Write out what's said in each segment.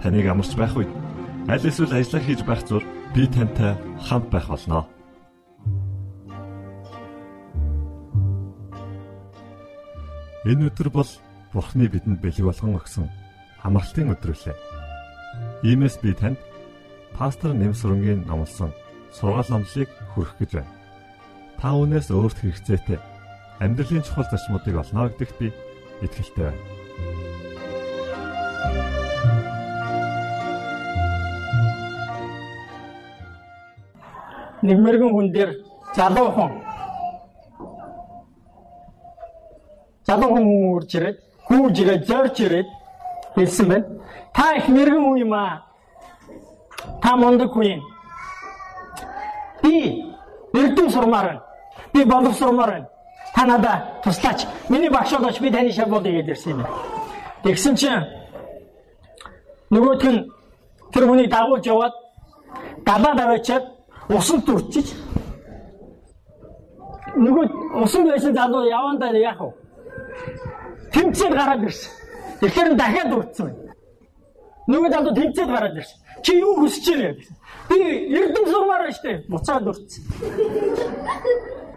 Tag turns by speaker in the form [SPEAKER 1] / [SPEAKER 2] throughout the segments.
[SPEAKER 1] Таныг амарч байх үед аль эсвэл ажиллаа хийж байх зур би тантай хамт байх болноо. Энэ өдөр бол Бурхны бидэнд бэлэг болгон өгсөн амралтын өдрөлөө. Иймээс би танд пастор Нэмсрэнгийн номлосон сургаал номлыг хүргэх гэж байна. Та өнөөс өөрт хэрэгцээтэй амьдралын чухал зарчмуудыг олно гэдэгт би итгэлтэй байна.
[SPEAKER 2] Нэмэргэн хүн дээр залуу хүн залуу хүн үрж ирээд хүүж ирээд зорж ирээд хэлсэн байна. Та их мэрэгэн хүн юм аа. Та мундаг хүн юм. Би эрдэм сурмаар байна. Би боловсрмаар байна та надаа туслаач. Миний багш болооч би таны шав болъё гэж ирсэн юм. Тэгсэн чинь нөгөөт нь тэр хүнийг дагуулж яваад далаа даваачаад усан дүрчиж нөгөө усан байсан залуу явандаа яах вэ? Тэмцээд гараад ирсэн. Тэгэхээр дахиад дүрцсэн байна. Нөгөө залуу тэмцээд гараад ирсэн. Чи юу хүсэж байна гэсэн. Би эрдэм сурмаар байна штэ. Буцаад дүрцсэн.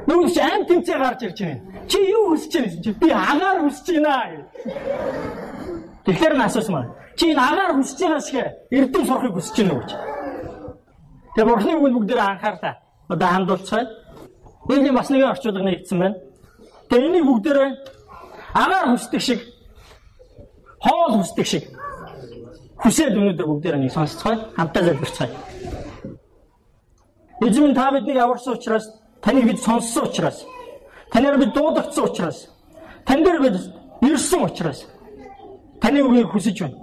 [SPEAKER 2] Нөгөө чи аим тэмцээ гарч ирж байна. Чи юу хүсэж байна чи? Би агаар хүсэж байна. Тэгэхээр насаас маа. Чи энэ агаар хүсэж байгаа шиг эрдэм сурахыг хүсэж байна гэж. Тэгээ бурхны үг бүгдээр анхаарлаа. Одоо хандуулцгаая. Энийг бас нэгэн орчуулга нэгдсэн байна. Тэгээ энийг бүгдээр агаар хүсдэг шиг хоол хүсдэг шиг хүсээд өнөөдөр бүгдээр нэг сонсцгоё. Хамтаа залбирцгаая. Эзэн та биднийг аварсан учраас Таныг бид сонссон учраас танаар бид дуудагдсан учраас тань дээр бид ирсэн учраас таны үгийг хүсэж байна.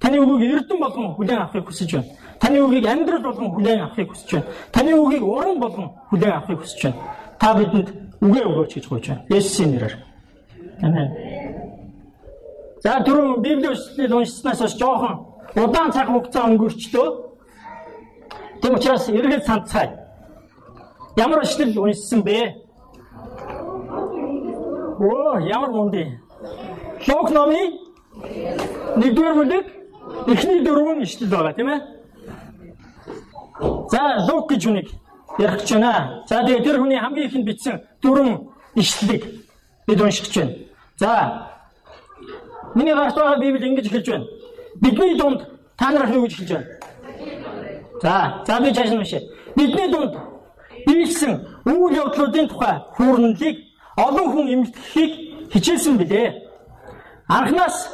[SPEAKER 2] Таны үгийг эрдэм болгон хүлээн авахыг хүсэж байна. Таны үгийг амьдрал болгон хүлээн авахыг хүсэж байна. Таны үгийг уран болгон хүлээн авахыг хүсэж байна. Та бидэнд үгээ өгөөч гэж гуйж байна. Есүсийн нэрээр. Амен. За түрүүн Библийн үгсийг уншсанаас хойш жоохон удаан цаг хугацаа өнгөрчлөө. Тэм учраас эргээд санацгаая. Ямар өчлөл уншсан бэ? Оо, ямар мунди. Лук номын 1-р бүлэг эхний дөрвөн ишлэл байгаа тийм ээ. За, Лук гэж хүнийг ярих гэж байна. За, тэгээ тэр хүний хамгийн ихэнд бичсэн дөрвөн ишлэлийг бид уншиж байна. За. Миний гарт байгаа Библи ингэж хэлж байна. Бидний дунд та нарыг юу гэж хэлж байна? За, за би чааш уншия. Бидний дунд биелсэн үйл явдлуудын тухай хүүрнэлийг олон хүн эмтгэхийг хичээсэн билээ. Анхнаас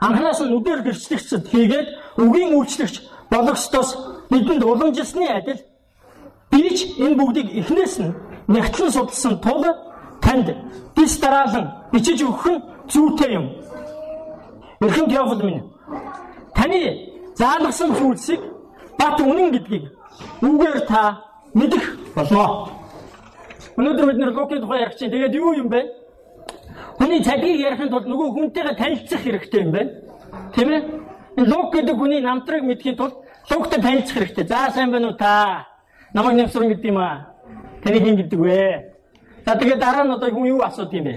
[SPEAKER 2] анхнаас нь үдээр гэрчлэгчд хийгээд үгийн үйлчлэгч болгохстоос бидэнд уламжилсны адил би ч энэ бүгдийг эхнээс нь нэгтлэн судалсан тул танд бис дараалан бичиж өгөх нь зүйтэй юм. Эрхэм Теофил минь таны заалгасан зүйлсийг бат үнэн гэдгийг үгээр та мэдэх болно. Өнөөдөр бид нэр лукийн тухай ярих чинь тэгээд юу юм бэ? Хүний цадгийг ярихын тулд нөгөө хүнтэйгээ танилцах хэрэгтэй юм байна. Ээ? Энэ лук гэдэг хүний намтрыг мэдхийн тулд луктай танилцах хэрэгтэй. За сайн байна уу та? Намайг нэмсрэн гэдэг юм аа. Таны хин гэдэг вэ? За тэгээд дараа нь одоо хүн юу асууд юм бэ?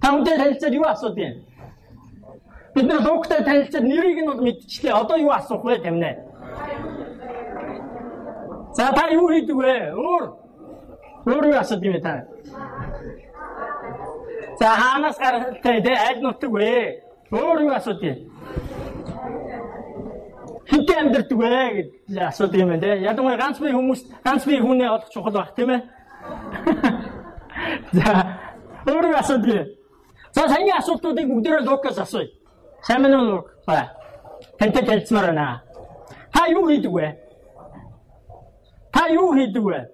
[SPEAKER 2] Та хүнтэй танилцаад юу асууд юм? Бид нэр луктай танилцаад нэрийг нь бол мэдчихлээ. Одоо юу асуух вэ гэмнэ? За та юу хийдэг вэ? Өөр. Өөр юу асууд юм та? За хаанаас гаралтай дээ аль нутаг вэ? Өөр юу асууд юм? Хинтээ амьдэрдэг вэ гэж асууд юм байна. Ядангуяа ганц бие хүмүүс ганц бие хүнээ олох чухал баг тийм ээ. За өөр юу асууд юм? За саяны асуултуудыг бүгдээрээ Лукас асууя. Сайн мэн Лук. Ба. Тэнтэй танилцмаар байна. Та юу хийдэг вэ? Та юу хийдэг вэ?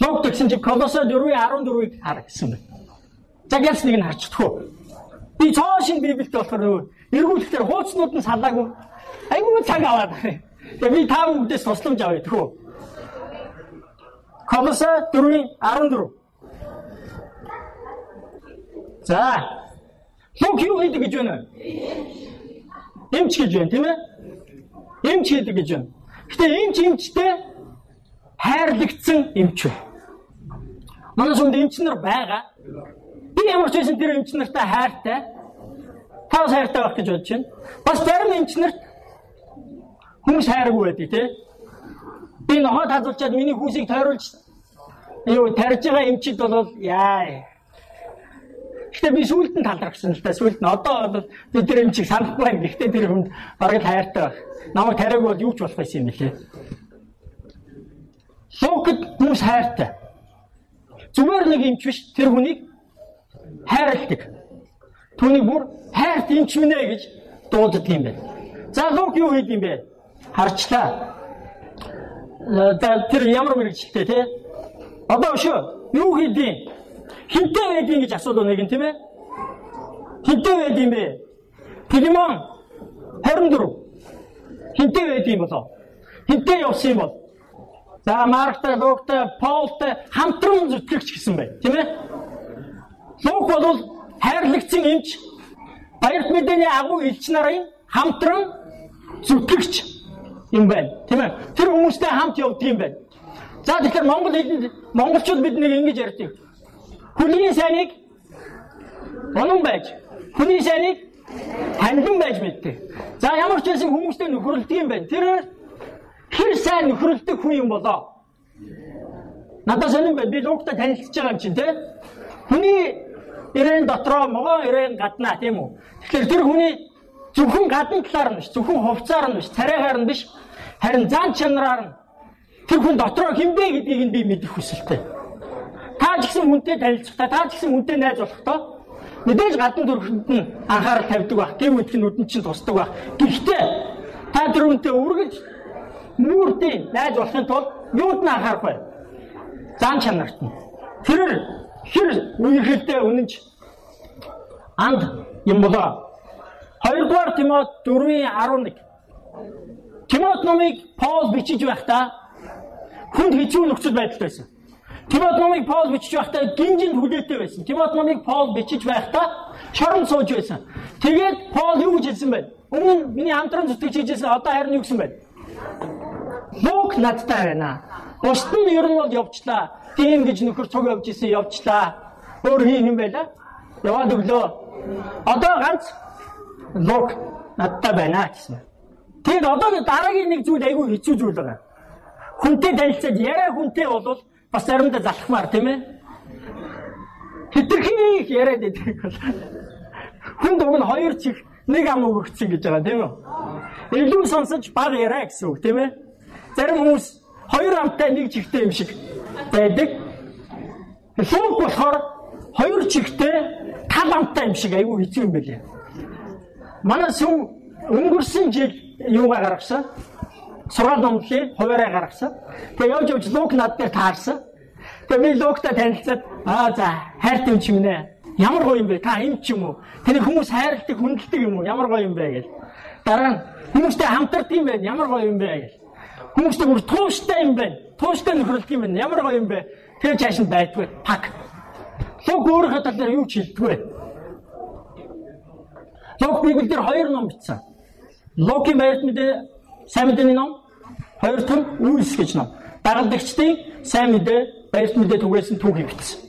[SPEAKER 2] Луг гэсэн чи Колосо 4:14-ыг хар гэсэн байна. За гэлс нэг нь харчихдаг? Би цаашин Библиэд болохоор эргүүлэхээр хууцнууд нь салаагүй. Айгүй цаг аваад. Тэгээ би та бүхэндээс тусламж авъя тэхүү. Колосе 4:14. За. Лук юу хийдэг гэж байна? Эмч гэж байна, тийм ээ? Эмч хийдэг гэж байна. Гэтэ эмч эмчтэй хайрлагдсан эмч байна. Манай сүнд эмч нар байгаа. Би ямар ч байсан тэр эмч нартай хайртай. Тав хайртай байх гэж бодож байна. Бас зарим нарт хүмүүс хайраагүй байдаг тий. Би нохоо тазуулчаад миний хүүсийг тойруулж юу тарьж байгаа эмчид бол яа. Гэтэ би сүулт нь талархсан л та сүулт нь одоо бол би тэр эмчийг санахгүй байна. Гэхдээ тэр хүнд бараг хайртай байх. Намайг тариаг бол юу ч болох байсан юм лээ. Лукд хүмүүс хайртай. Зүгээр нэг эмч биш тэр хүнийг хайрладаг. Түүнийг бүр хайрт инч минь гэж дууддаг юм байна. За Лук юу хийд юм бэ? Харчлаа. Э, тэр ямар мэрэгчлээ те? Одоо өшөө юу хийдیں۔ Хинтээ байдیں гэж асуулаа нэг нь тийм ээ. Хинтээ байд юм бэ? Пилимон 24. Хинтээ байд юм болоо. Хинтээ явсан юм бол. За Марктай, Луктай, Паултай хамтран зүтгэгч гэсэн бай, тийм ээ? Лук бол хайрлагцсан эмч баярт мэдээний агуу элч нарын хамтран зүтгэгч юм байна. Тийм ээ? Тэр хүмүүстэй хамт явдаг юм байна. За тэгэхээр Монгол хэлэнд монголчууд бид нэг ингэж ярьдаг. Хүний сайныг онон байж, хүний сайныг таньдан байж мэддэг. За ямар ч байсан хүмүүстэй нөхөрлөдөг юм байна. Тэр хэр сайн нөхөрлөдөг хүн юм болоо. Надад сонирн байна. Би лугтай танилцж байгаа юм чинь те. Хүний ирээн дотроо могоо ирээн гаднаа тийм үү. Тэгэхээр тэр хүний зөвхөн гадна талаар нь биш, зөвхөн хувцаар нь биш, царайгаар нь биш, харин зан чанараар нь тэр хүн дотроо хинбэ гэдгийг нь би мэдэх хүсэлтэй. Та ч гэсэн хүнтэй танилцахдаа, та ч гэсэн хүнтэй найз болохдоо мэдээж гадна төрхөнд нь анхаарал тавьдаг байх, гэм нь нүдэн чинь тусдаг байх. Гэхдээ та тэр хүнтэй үргэлж нүүртэй найз болохын тулд юуд нь анхаарах вэ? Зан чанарт нь. Тэр хэр үеийнхэлтэй үнэнч анд юм болоо. Хоёрдугаар Тимот 4:11. Тимот номыг Паул бичиж байхдаа хүнд хэцүү нөхцөл байдалд байсан. Тимот номыг Паул бичиж байхдаа гинжинд хүлээтэй байсан. Тимот номыг Паул бичиж байхдаа шорон сууж байсан. Тэгээд Паул юу гэж хэлсэн бэ? Өмнө миний хамтран зүтгэж хийжсэн одоо харин юу гэсэн бэ? Лук надтай байна. Бусд нь ер нь бол явчлаа. Тийм гэж нөхөр цуг явж исэн явчлаа. Өөр хин юм байла. Яваад өглөө. Одоо ганц лук надтай байна гэсэн. Тэгээд одоо дараагийн нэг зүйл айгүй хэцүү зүйл байгаа. Хүнтэй танилцаад яриа хүнтэй бол бас заримдаа залхмаар тийм ээ. Хитрхи их яриад байдаг бол. Хүн дуг нь хоёр чих нэг ам өгөгдсөн гэж байгаа тийм үү? Илүү сонсож баг яриа гэсэн үг тийм ээ. Зарим хүмүүс хоёр амтай нэг чихтэй юм шиг байдаг. Луг болохоор хоёр чихтэй тал амтай юм шиг айгүй хэцүү юм байлээ. Манай сүм өнгөрсөн жил юугаа гаргасан? Сургаал номлыг хуваараа гаргасан. Тэгээ явж явж луг над дээр таарсан. Тэгээ би лугтай танилцаад аа за хайртай юм чинь нэ. Ямар гоё юм бэ? Та юм ч юм уу? Тэний хүмүүс хайрладаг, хүндэлдэг юм уу? Ямар гоё юм бэ гэж. Дараа нь хүмүүстэй хамтардаг юм байна. Ямар гоё юм бэ гэж. Хүмүүстэй бүр тууштай юм байна. Тууштай нөхрөлдөг юм байна. Ямар гоё юм бэ? Тэр чааш нь байдгүй. Пак. Луг өөрийнхөө тал дээр юу ч хэлдэггүй. Луг Библиэлд хоёр ном бичсэн. Лугийн баярт мэдээ сайн мэдээний ном, хоёр том үйлс гэж ном. Дагалдагчдын сайн мэдээ, баярт мэдээ түгээсэн түүхийг бичсэн.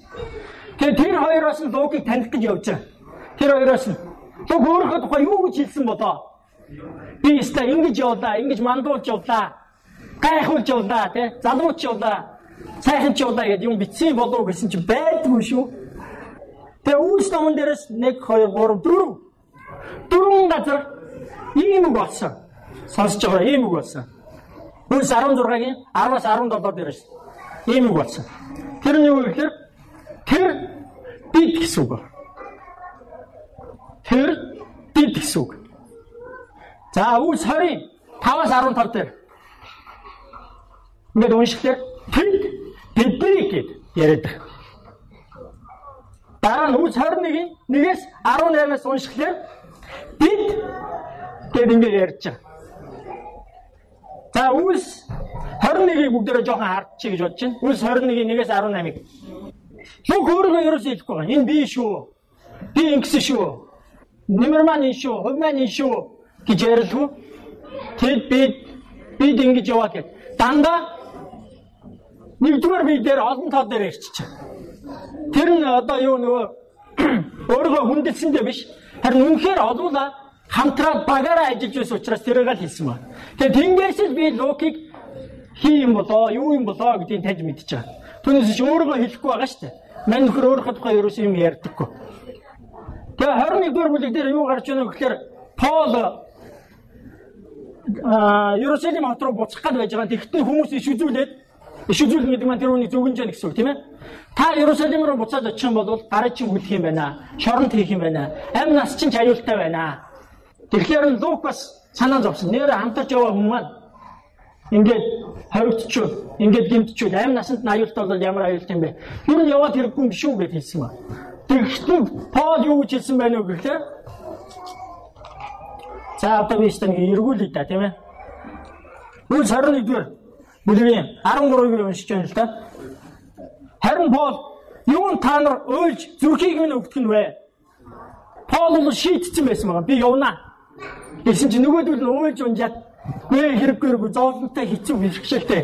[SPEAKER 2] Тэгээ тэр хоёроос нь Лугийг таних гэж явж байгаа. Тэр хоёроос нь Луг өөрийнхөө тухай юу гэж хэлсэн болоо? Би өстой ингэж явлаа, ингэж мандуулж явлаа. Гайхуулж явлаа, тий? Залууч явлаа. Сайхан ч явлаа гэдээ юм бичсэн болов гэсэн чинь байдгүй шүү. Тэгээ үйлс номон дээрээс 1 2 3 4 дөрвөн газар ийм үг болсон. Сонсож байгаа ийм үг болсон. Үйлс 16-гийн 10-аас 17 дээрээс ийм үг болсон. Тэр нь юу гэхээр тэр бид гэсэн үг. Тэр бид гэсэн үг. За үйлс 20 5-аас 15 дээр Ингээд уншихлаар тэнд бидний гэд яриад. дараа нь үс 21-ийн 1-ээс 18-аас уншихлаар бид гэд ингэ ярьж байгаа. За үс 21-ийг бүгдээрээ жоохон хардчих гэж бодож байна. Үс 21-ийн 1-ээс 18-ыг. Лук өөрөө ерөөсөө хэлэхгүй байгаа. Энэ би шүү. Би ингэсэн шүү. Нэмэр маань энэ шүү. Хувь маань энэ шүү гэж ярилгүй. Тэгэд би бид ингэж яваад гэх. Дандаа нэгдүгээр бие дээр олон тоо дээр байгаа. Тэр нь одоо юу нөгөө өөрийгөө хүндэлсэндээ биш. Харин үнэхээр олуула хамтраад багаараа ажиллаж байсан учраас тэрийг л хэлсэн байна. Тэгээ тэнгээс л би лукийг хий юм болоо, юу юм болоо гэдгийг таньж мэдчихэж байгаа. Түүнээс ч өөрийгөө хэлэхгүй байгаа шүү дээ. Мань нөхөр өөрийнхөө тухай ерөөс юм ярьдаггүй. Тэгээ 21 дугаар бүлэг дээр юу гарч байна вэ гэхээр Пол а Иерусалим хот руу буцах гээд байж байгаа. Тэгтээ хүмүүс иш үзүүлээд иш үзүүлнэ гэдэг маань тэр үнийг зөвгөнж гэсэн үг тийм ээ. Та Иерусалим руу буцаад очих юм бол гараж чинь хүлэх юм байна. Шоронд хийх юм байна. Амь нас чинь аюултай байна. Тэгэхээр Лук бас санаа зовсон. Нэр хамтарч яваа хүмүүс маань ингээд хоригдчихвол, ингээд гимтчихвол амь насанд нь аюултай бол ямар аюултай юм бэ? Юу нь яваад хэрэггүй юм шүү гэж хэлсэн ба. Тэгэхдээ Пол юу гэж хэлсэн байна вэ гэхээр За одоо би стан эргүүлээ да тийм ээ. Үл 21 дэх бүлгийн 13-ыг уншиж байна л да. Харин Пол юун та нар уйлж зүрхийг минь өгдөх нь вэ? Пол бол шийтсэн байсан байгаа. Би явнаа. Гэсэн чинь нөгөөдөл нь уйлж унжаад нэ хэрэггүйргүй зовлонтой хэцүү бэрхшээлтэй.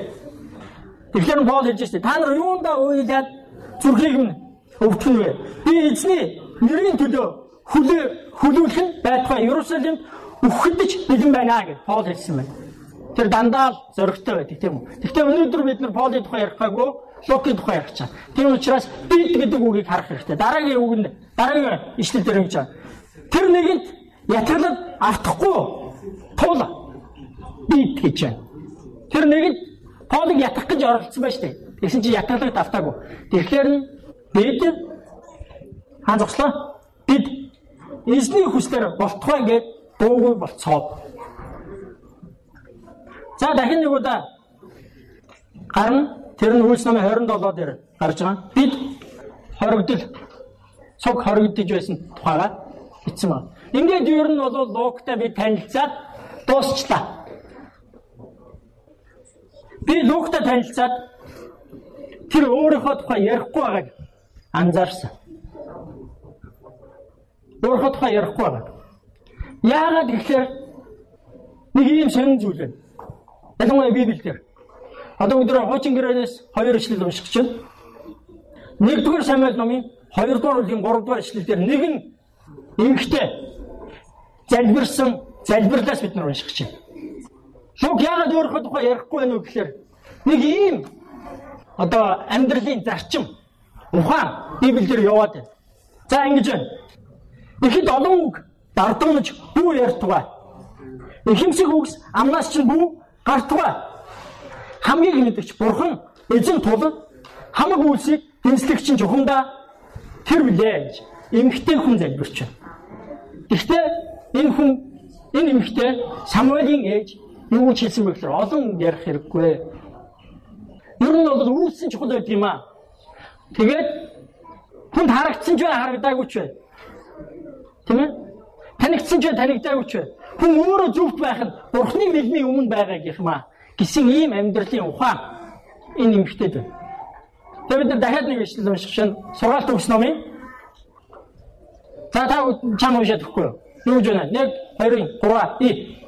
[SPEAKER 2] Тэгэхээр Пол хэлж штэ та нар юундаа уйлаад зүрхийг минь өгдөх нь вэ? Би эзний нэрийн төлөө хүлээ хүлүүлэх нь байтугай Иерусалимд үхэдэж бэлэн байна гэж Пол хэлсэн байна. Тэр дандаа л зөрөгтэй байдаг тийм үү? Гэхдээ өнөөдөр бид нар Полын тухай ярихгаагүй Лукийн тухай ярих чаа. Тийм учраас бид гэдэг үгийг харах хэрэгтэй. Дараагийн үг нь дараагийн ишлэл дээр гэж байна. Тэр нэгэнт ятгалд автахгүй тул бид гэж байна. Тэр нэгэнт Полыг ятгах гэж оролцсон шүү дээ. Тэгсэн чинь ятгалагд автаагүй. Тэгэхээр бид хаан зогслоо. Бид эзний хүслээр болтугай гэж дуугүй болцоод. За дахин нэг удаа гарна тэр нь үйлс намын 27 дээр гарч байгаа. Бид хоригдол цуг хоригдож байсан тухайга бичсэн байна. Ингээд ер нь бол лугтай би танилцаад дуусчлаа. Би лугтай танилцаад тэр өөрийнхөө тухай ярихгүй байгааг анзаарсан. Өөрийнхөө тухай ярихгүй байгааг. Яагаад гэхээр нэг ийм сонин зүйл байна. Ялангуяа Библиэлд. Одоо өдөр хуучин гэрээнээс хоёр ишлэл унших чинь. Нэгдүгээр Самуэль номын 2 дугаар бүлгийн 3 дугаар ишлэлээр нэг нь эмхтэй залбирсан залбирлаас бид нар унших чинь. Шуг яагаад өөрийнхөө тухай ярихгүй байна вэ гэхээр нэг ийм одоо амьдралын зарчим ухаан Библиэлд яваад байна. За ингэж байна. Ихэд олон үг дардамж бүү ярьтугай. Эхимсэг үгс амнаас чинь бүү гартугай. Хамгийн мэдгч бурхан эзэн тул хамаг үйлсийг дэнслэгч чинь жухамдаа тэр билээ гэж эмхтэй хүн залбирч байна. Гэхдээ энэ хүн энэ эмхтэй Самуэлийн ээж юу гэж хэлсэн бэ гэхээр олон ярих хэрэггүй. Ер нь бол үйлсэн чухал байдаг юм аа. Тэгээд хүнд харагдсан ч бай харагдаагүй ч бай. Тийм ээ? Танигдсан ч танигдаагүй ч хүн өөрөө зөвхт байх нь бурхны нэлмийн өмнө байгаа гэх юм аа гэсэн ийм амьдралын ухаан энэ эмгтээд байна. Тэгээд бид нар дахиад нэг ишлэл унших шин сургаалт өгс номын За та чам уншаад өгөхгүй юу? Юу гэж байна? 1 2 3 и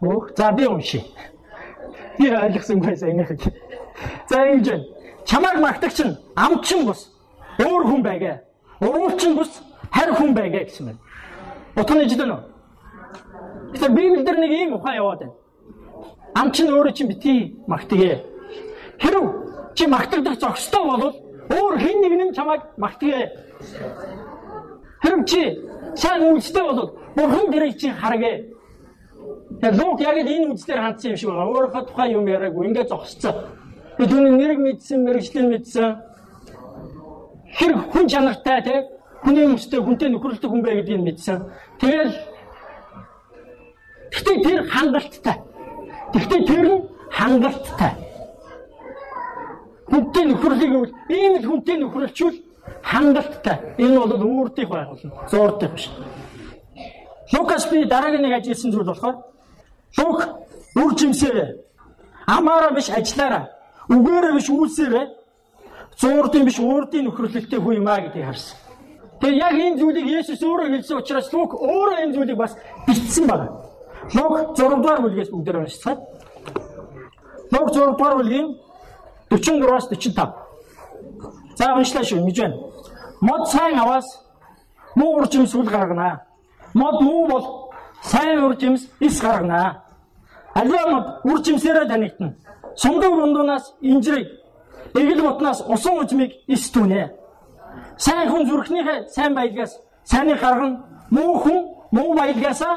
[SPEAKER 2] Хөх за би уншия. Би ойлгосонгүй сайн нэг. За ингэж байна. Чамайг магтагч нь амчин бус өөр хүн байгээ. Уруучин бус харь хүн байгээ гэсэн байна. Утганы жилэн үү? Тэгэхээр Библиэлд нэг ийм ухаан яваад байна. Амчин өөрөө чинь битгий магтгээ. Хэрв чи магтагдах зохистой бол өөр хэн нэг нь чамайг магтгээ. Хэрв чи сайн үйлстэй бол бурхан дэрийг чи харгээ. Тэгэхээр луг яг энэ үгсээр хандсан юм шиг байна. Өөрийнхөө тухайн юм яриаггүй. Ингээд зогсцоо. Би түүний нэрийг мэдсэн, мэрэгчлэн мэдсэн. Хэрэг хүн чанартай тий хүний өмстэй хүнтэй нөхөрлөлтөй хүн бай гэдгийг мэдсэн. Тэгэл Гэхдээ тэр хангалттай. Гэхдээ тэр нь хангалттай. Хүнтэй нөхөрлийг бол ийм л хүнтэй нөхөрлчүүл хангалттай. Энэ бол үүрдих байх болно. Зуурдих биш. Лукас би дараагийн нэг ажилласан зүйл болохоор Лук үр жимсээрээ амаараа биш ажиллаараа үгээрээ биш үйлсээрээ зуурдын биш уурдын нөхөрлөлтөй хүү юмаа гэдгийг харсан. Тэгээ яг энэ зүйлийг Есүс өөрөө хэлсэн учраас Лук өөрөө энэ зүйлийг бас бичсэн байна. Лук 6 дугаар бүлгээс бүгдээр уншицгаая. Лук 6 дугаар бүлгийн 44-аас 45. За уншлаа шүү, гэж байна. Мод сайн аваас муу уржим сүл гаргана. Мод муу бол сайн уржимс ис гаргана. Аливаа мод уржимсээрээ танигдана. Сундаг бундунаас инжирийг, эгэл ботнаас усан ужмыг ис түнэ. Сайн хүн зүрхнийхээ сайн баялгаас сайныг гаргана. Муу хүн муу баялгаасаа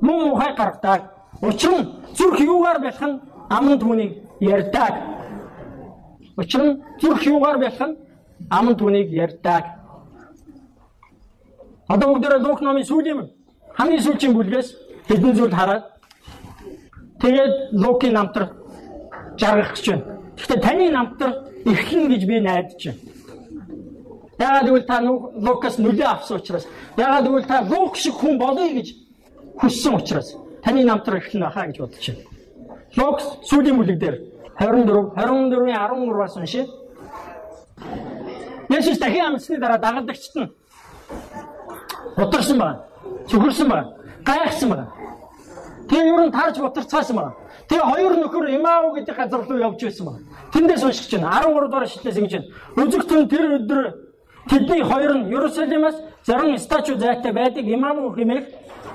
[SPEAKER 2] муу муухай гаргадаг. Учир нь зүрх юугаар нь аман түүнийг ярьдаг. Учир нь зүрх юугаар нь аман түүнийг ярьдаг. Одоо бүгдээ Лук номын сүүлийн хамгийн сүүлийн бүлгээс хэдэн зүйл хараад тэгээд Лукийн намтар жаргах гэж байна. Гэхдээ таны намтар эхлэн гэж би найдаж байна. Яагаад гэвэл та Лукас нүлээ авсан учраас яагаад гэвэл та Лук шиг хүн болъё гэж хүссэн учраас таны намтар эхлэн байхаа гэж бодож байна. Лук сүүлийн бүлэг дээр 24 24-ийн 13-аас уншия. Есүс дахин амьсны дараа дагалдагчд нь утарсан байна. Цөхөрсөн байна. Гайхсан байна. Тэгээ ер нь тарж утарцаасан байна. Тэгээ хоёр нөхөр Имау гэдэг газар руу явж байсан байна. Тэндээс уншиж байна. 13 дугаар шитлээс ингэж байна. Үзэгтэн тэр өдөр тэдний хоёр нь Иерусалимаас зарим стачу зайтай байдаг Имау хэмээх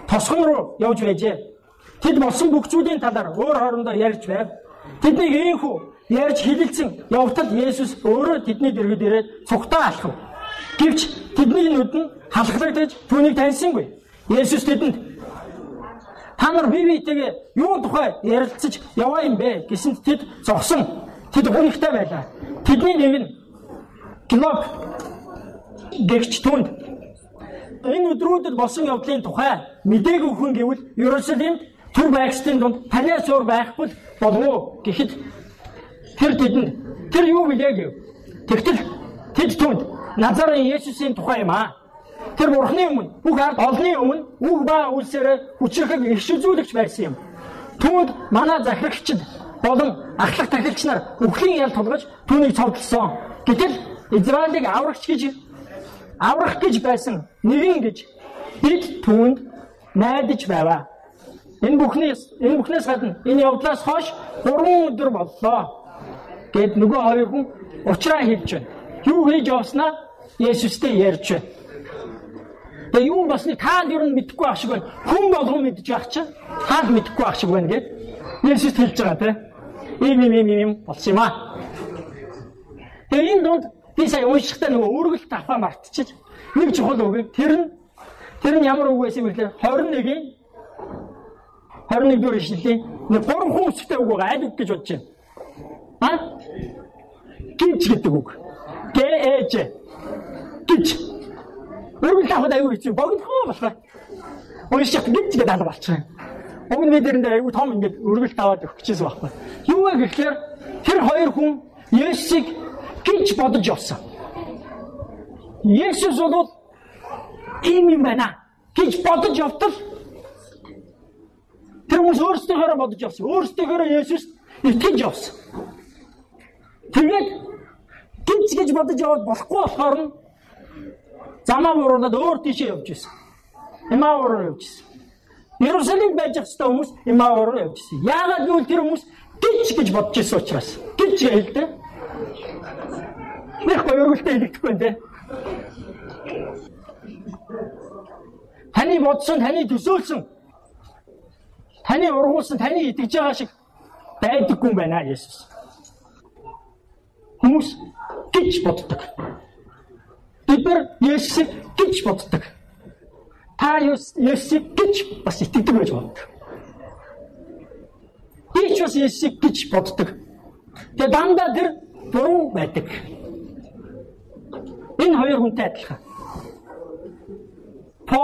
[SPEAKER 2] тосгон руу явж байжээ. Тэд болсон бүх зүйлийн талаар өөр хоорондоо ярьж байв. Тэднийг ийхүү ярьж хилэлцэн явтал Есүс өөрөө тэдний дэргэд ирээд цугтаа алхав. Гэвч тэдний нүд нь халахлагдаж түүнийг таньсангүй. Есүс тэдэнд та нар бие биетэйгээ юу тухай ярилцаж яваа юм бэ гэсэнд тэд зогсон. Тэд гонхтой байлаа. Тэдний нэг нь Глоб гэгч түнд энэ өдрүүдэд болсон явдлын тухай мдээгүй хүн гэвэл Иерусалимд түр байгчдын дунд танаас өөр байхгүй болов уу гэхэд тэр тэдэнд тэр юу билээ гэв. Тэгтэл тэд түнд Назарын Есүсийн тухай юм аа. Тэр бурхны өмнө бүх ард олны өмнө үг ба үлсээр хүчрхэг их шүзүүлэгч байсан юм. Түүнд манай захирагчд болон ахлах тахилч нар өхлийн ял тулгаж түүнийг цовдлсон. Гэтэл Израилийг аврагч гэж аврах гэж байсан нэгэн гэж бид түүнд найдаж байваа. Энэ бүхнээс энэ бүхнээс гадна энэ явдлаас хойш 3 өдөр боллоо. Гэт нөгөө хоёр хүн уучраа хэлж байна. Юу хийж явснаа Есүстэй ярьж байна. Тэгээ юу болсныг таанд юу мэдэхгүй ах шиг байна. Хүн болгон мэдж явах чинь таанд мэдэхгүй ах шиг байна гэд Есүс хэлж байгаа тийм. Ийм ийм ийм ийм болсон юм аа. Тэгээ энэ донд би сая уншихтаа нөгөө үргэлт аваа мартчих. Нэг чухал үг. Тэр нь тэр нь ямар үг байсан юм бэ гэхээр 21-ийн 21 дэх ишлэлийн нэг гурван хүмүүстэй үг байгаа аль үг гэж бодож байна. А? Гинж гэдэг үг. Гэ-эж. Гинж. Үргэлж аваад аюу хэцүү богдохоо болохоор. Унших гинж гэдэг алга болчихсон. Уг нь мэдрэндээ аюу том ингээд үргэлж аваад өгч гэсэн байхгүй. Юу вэ гэхээр тэр хоёр хүн Есүсийг гинж бодож явсан. Есүс бол ийм юм байна гэж бодож явтал тэр хүмүүс өөрсдөө бодож явсан. Өөрсдөө Есүс итгэж явсан. Тэгээд гинц гэж бодож яваад болохгүй болохоор нь замаа буураад өөр тийшээ явж ирсэн. Имаа руу явж ирсэн. Иерусалимд байж байгаа хүмүүс Имаа руу явж ирсэн. Яагаад гэвэл тэр хүмүүс гинц гэж бодож ирсэн учраас. Гинц хэлдэг. Нэг хоёролтой хэлэхгүй нэ. Таны бодсон, таны төсөөлсөн таны ургуулсан, таны итгэж байгаа шиг байдаггүй юм байна Есүс. Хүмүүс гэж боддог. Бид нар Есүсийг гэж боддог. Та Есүсийг гэж бас итгэдэг байж боддог. Би ч бас Есүсийг гэж боддог. Тэгээ дандаа тэр буруу байдаг. Энэ хоёр хүнтэй адилхан. По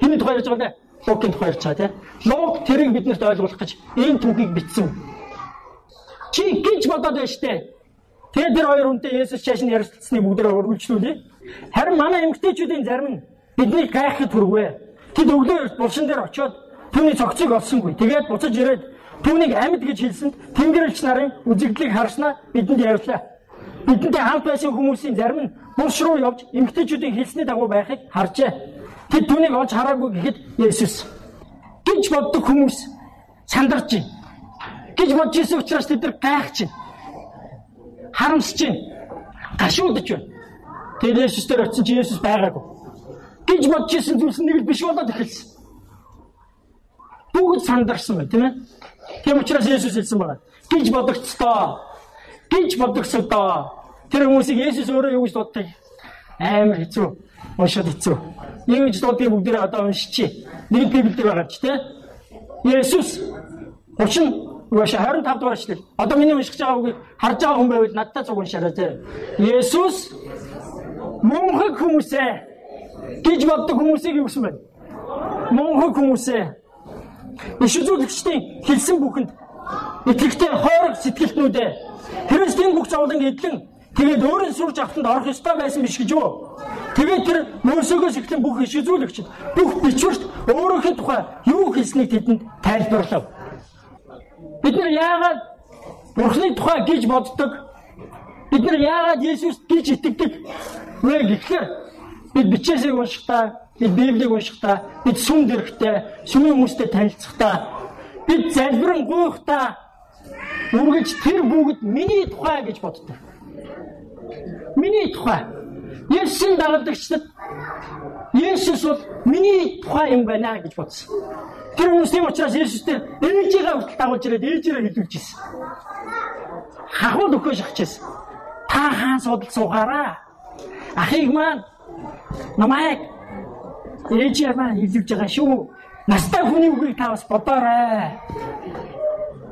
[SPEAKER 2] хинэ тухай ярьж байгаа Лукийн тухай ярьж байгаа тийм. Лук тэрийг биднэрт ойлгуулах гэж энэ түүхийг бичсэн. Чи гэж бодоод байна штэ. Тэгээд тэр хоёр хүнтэй Есүс чааш нь ярилцсаныг бүгдээ өргөлжлүүлээ. Харин манай эмгтээчүүдийн зарим нь бидний гайхахад хүрвэ. Тэд өглөө булшин дээр очиод түүний цогцыг олсонгүй. Тэгээд буцаж ирээд түүнийг амьд гэж хэлсэнд Тэнгэрлэгч нарын үзэгдлийг харснаа бидэнд ярьлаа. Бидэнтэй хамт байсан хүмүүсийн зарим нь булш руу явж эмгтээчүүдийн хэлсний дагуу байхыг харжээ. Тэд түүнийг олж хараагүй гэхэд Есүс гэж боддог хүмүүс сандарч байна. Гэж бодож ирсэн учраас тэд нар гайхаж байна харамсаж байна. Гашуудж байна. Тэгээд Есүс дээр очисон чи Есүс байгаагүй. Гэж бодож ирсэн зүйлс нэг л биш болоод эхэлсэн. Бүгд сандарсан бай, тийм ээ? Тийм учраас Есүс хэлсэн байна. Гэж бодогцтоо. Гэж бодогцтоо. Тэр хүмүүсийг Есүс өөрөө юу гэж дууддаг? Амар хэцүү. Уншаад хэцүү. Юу гэж дуудгийг бүгдээ одоо уншичи. Нэг Библиэд байгаа ч тийм ээ? Есүс 30 Угааш 25 дугаар эшлэл. Одоо миний уншиж байгаа үгийг харж байгаа хүн байвал надтай цуг уншаарай те. Есүс мөнхөг хүмүүсээ гэж боддог хүмүүсийг юу гэсэн бэ? Мөнхөг хүмүүсээ иш үзүүлэгчдийн хэлсэн бүхэнд итгэвтэй хойрог сэтгэлтнүүдээ Христийн бүх зовлон эдлэн тэгээд өөрийн сүр жавтанд орох ёстой байсан биш гэж юу? Тэгээд тэр Мөсөгөөс эхлэн бүх иш үзүүлэгчд бүх бичвэрт өөрийнхөө тухай юу хэлснийг тэдэнд тайлбарлав. Бид нар яагаад Бурхны тухай гэж боддог? Бид нар яагаад Есүст гэж итгэдэг вэ гэхээр бид бичээсийг уншихдаа, бид Библийг уншихдаа, бид сүм дэрхтээ, сүмийн хүмүүстэй танилцахдаа, бид залбирэн гуйхдаа үргэлж тэр бүгд миний тухай гэж боддог. Миний тухай. Есүсийн дагалдагчдад Есүс бол миний тухай юм байна гэж бодсон. Тэр хүмүүс тийм учраас Есүстэй ээжигээ хүртэл дагуулж ирээд ээжээрээ хэлүүлж ирсэн. Хахуул өгөө шахчихсан. Та хаан судал суугаараа. Ахыг маань намайг ээжээр маань хэлүүлж байгаа шүү. Настай хүний үгийг та бас бодоорой.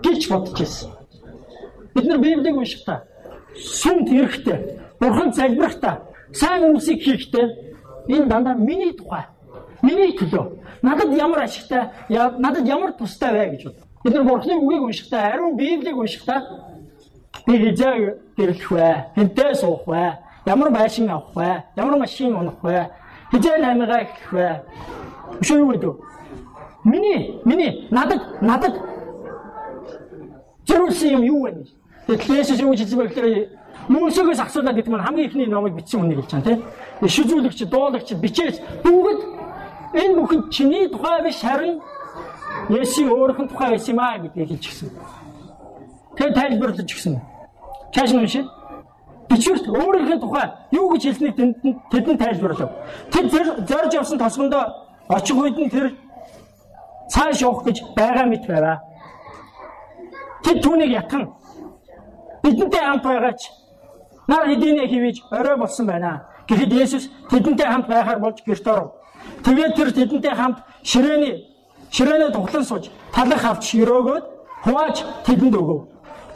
[SPEAKER 2] гэж бодож ирсэн. Бид нар Библийг уншихдаа сүмд эрэхтэй, бурхан залбирахтаа, сайн үсийг хийхдээ энэ дандаа миний тухай Миний төлөө надад ямар ашигтай, надад ямар тустай вэ гэж бод. Бид нар Бурхны үгийг уншихдаа, ариун Библийг уншихдаа би хизээ гэрлэх вэ? Хинтээ суух вэ? Ямар байшин авах вэ? Ямар машин унах вэ? Хизээ наймгаа эхлэх вэ? Өшөө юу гэдэг? Миний, миний надад надад зориулсан юм юу вэ? Тэгэхээр Есүс юу гэж хэлсэн бэ гэхээр Мөсөгөөс асуулаад гэдэг маань хамгийн ихний номыг бичсэн үнийг хэлж байгаа тийм. Шүзүүлэгч, дуулагч, бичээс бүгд Энэ бүхэн чиний тухай биш харин Есүсийн өөрийнх тухай байсан юм аа гэдгийг хэлж гисэн. Тэгээ тайлбарлаж гисэн. Чааш нь уншия. Бичвэрт өөрийнхөө тухай юу гэж хэлснийг тэдэнд тайлбарлав. Тэр зорж явсан тосгондоо очих үед нь тэр цааш явах гэж байгаа мэт байваа. Тэд түүнийг ятган бидэнтэй хамт байгаач нар хэдийнэ хивэж орой болсон байна. Гэхдээ Есүс тэдэнтэй хамт байхаар болж гэрт оров. Тэгээд тэр тэдэнтэй хамт ширээний ширээнээ тоглон сууж талах авч ширөөгөөд хувааж тэдэнд өгөв.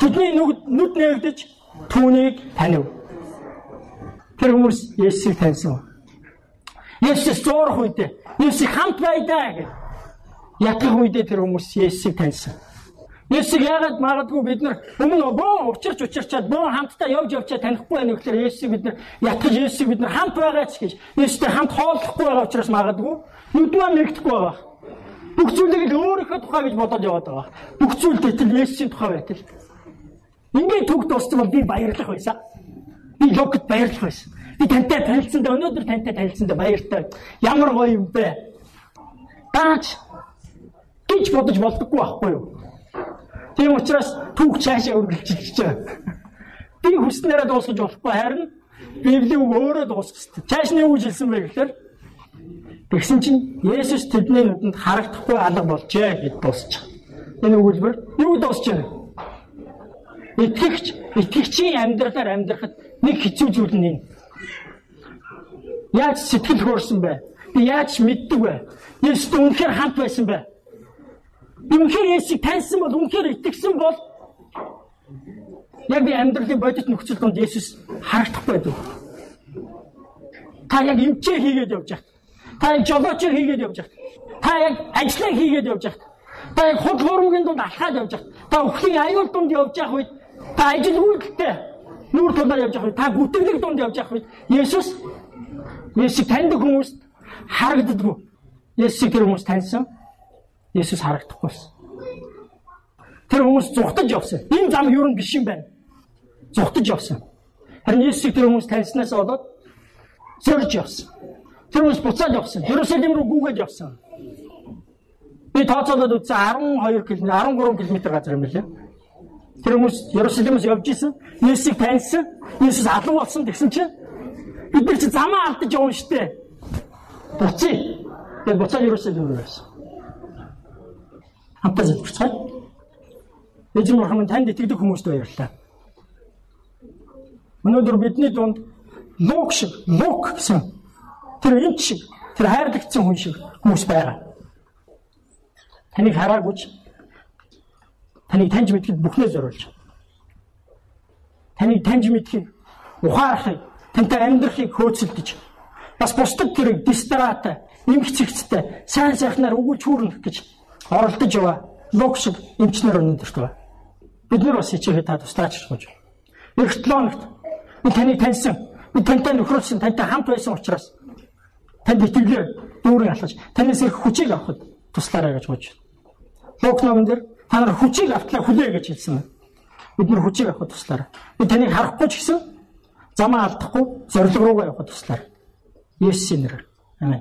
[SPEAKER 2] Тэдний нүд нээгдэж түүнийг танив. Тэр хүмүүс Есүсийг таньсан. Есүс зурх үедээ Есүс хамт байдаа гэж ятгах үедээ тэр хүмүүс Есүсийг таньсан. Есүсийг яагаад магадгүй бид нар өмнө боо учирч учирчаад боо хамтдаа явж явчаа танихгүй байх нөхөр Есүсийг бид нар ятгаж Есүсийг бид нар хамт байгаач гэж Есүстэй хамт хооллохгүй байгаа учраас магадгүй нүд маань нэгдэхгүй байгаа. Бүх зүйлийг л өөрийнхөө тухай гэж бодоод яваад байгаа. Бүх зүйл гэтэл Есүсийн тухай байтал. Ингээд төг дууссан бол би баярлах байсан. Би логт баярлах байсан. Би тантай танилцсандаа өнөөдөр тантай танилцсандаа баяртай. Ямар гоё юм бэ? Дааж гэж бодож болдоггүй байхгүй юу? Тийм учраас түүх цаашаа үргэлжилж байгаа. Би хүснээрээ дуусгаж болохгүй харин Библийн үг өөрөө дуусгах хэрэгтэй. Цааш нь юу хэлсэн бэ гэхээр тэгсэн чинь Есүс тэдний нүдэнд харагдахгүй алга болжээ гэж дуусчих. Энэ үгэлбэр юу дуусч байна? Итгэгч, итгэгчийн амьдралаар амьдрахад нэг хэцүү зүйл нь энэ. Яаж сэтгэл хөөрсөн бэ? Би яаж мэддэг вэ? Есүс үнэхээр хамт байсан бэ? Үнэхээр Есүсийг таньсан бол үнэхээр итгэсэн бол яг би амьдралын бодит нөхцөл донд Есүс харагдах байдаг. Та яг эмчээ хийгээд явж байгаа. Та яг жолооч хийгээд явж байгаа. Та яг ажлаа хийгээд явж байхад та яг худал хуурмгийн дунд алхаад явж байхад та өхлийн аюул дунд явж явах үед та ажил үйлдэлтэй нүүр тулаар явж явах үед та гүтгэлэг дунд явж явах үед Есүс Есүс таньдаг хүмүүст харагддаггүй. Есүс тэр хүмүүс таньсан. Есүс харагдахгүй байсан. Тэр хүмүүс зүхтаж явсан. Энэ зам юу нь биш юм байна. Зүхтаж явсан. Харин Есүс тэр хүмүүс таньснаас болоод сөрж явсан. Тэр хүмүүс буцаад явсан. Ерөсөлим рүү гүгээд явсан. Би тооцоолоод үзсэн 12 км 13 км газар юм лээ. Тэр хүмүүс Ерөсөлимээс явж исэн. Есүсийг таньсан. Есүс алуу болсон гэсэн чинь бид нар чи замаа алдаж явна штэ. Буцъя. Тэгээд буцаад Ерөсөлим рүү байсан. Хамтаа залбирцгаая. Эзэн Бурхамын танд итгэдэг хүмүүст баярлалаа. Өнөөдөр бидний дунд Лук шиг, Лук гэсэн тэр энэ шиг, тэр хайрлагдсан хүн шиг хүмүүс байгаа. Таныг хараагүйч таныг таньж мэдхэд бүхнээ зориулж. Таныг таньж мэдхийг, ухаарахыг, тантай амьдрахыг хөөцөлдөж бас бусдад тэрэг дистрат, эмх цэгцтэй, сайн сайхнаар өгүүлж хүүрнэх гэж оролдож яваа. Лук шиг эмчнэр өнөндөрт байна. Бид нар бас хичээхэд та туслаач гэж. Эх 7 хоногт би таныг таньсан. Би тантай нөхрөлсөн, тантай хамт байсан учраас танд итгэлээр дүүрэн алхаж, танаас их хүчийг авахд туслаарай гэж бодож байна. Лук номон дээр та нар хүчийг автлаа хүлээ гэж хэлсэн байна. Бид нар хүчийг авахд туслаарай. Би таныг харахгүй ч гэсэн замаа алдахгүй зориг руугаа явахд туслаарай. Есүсийн нэрээр. Амен.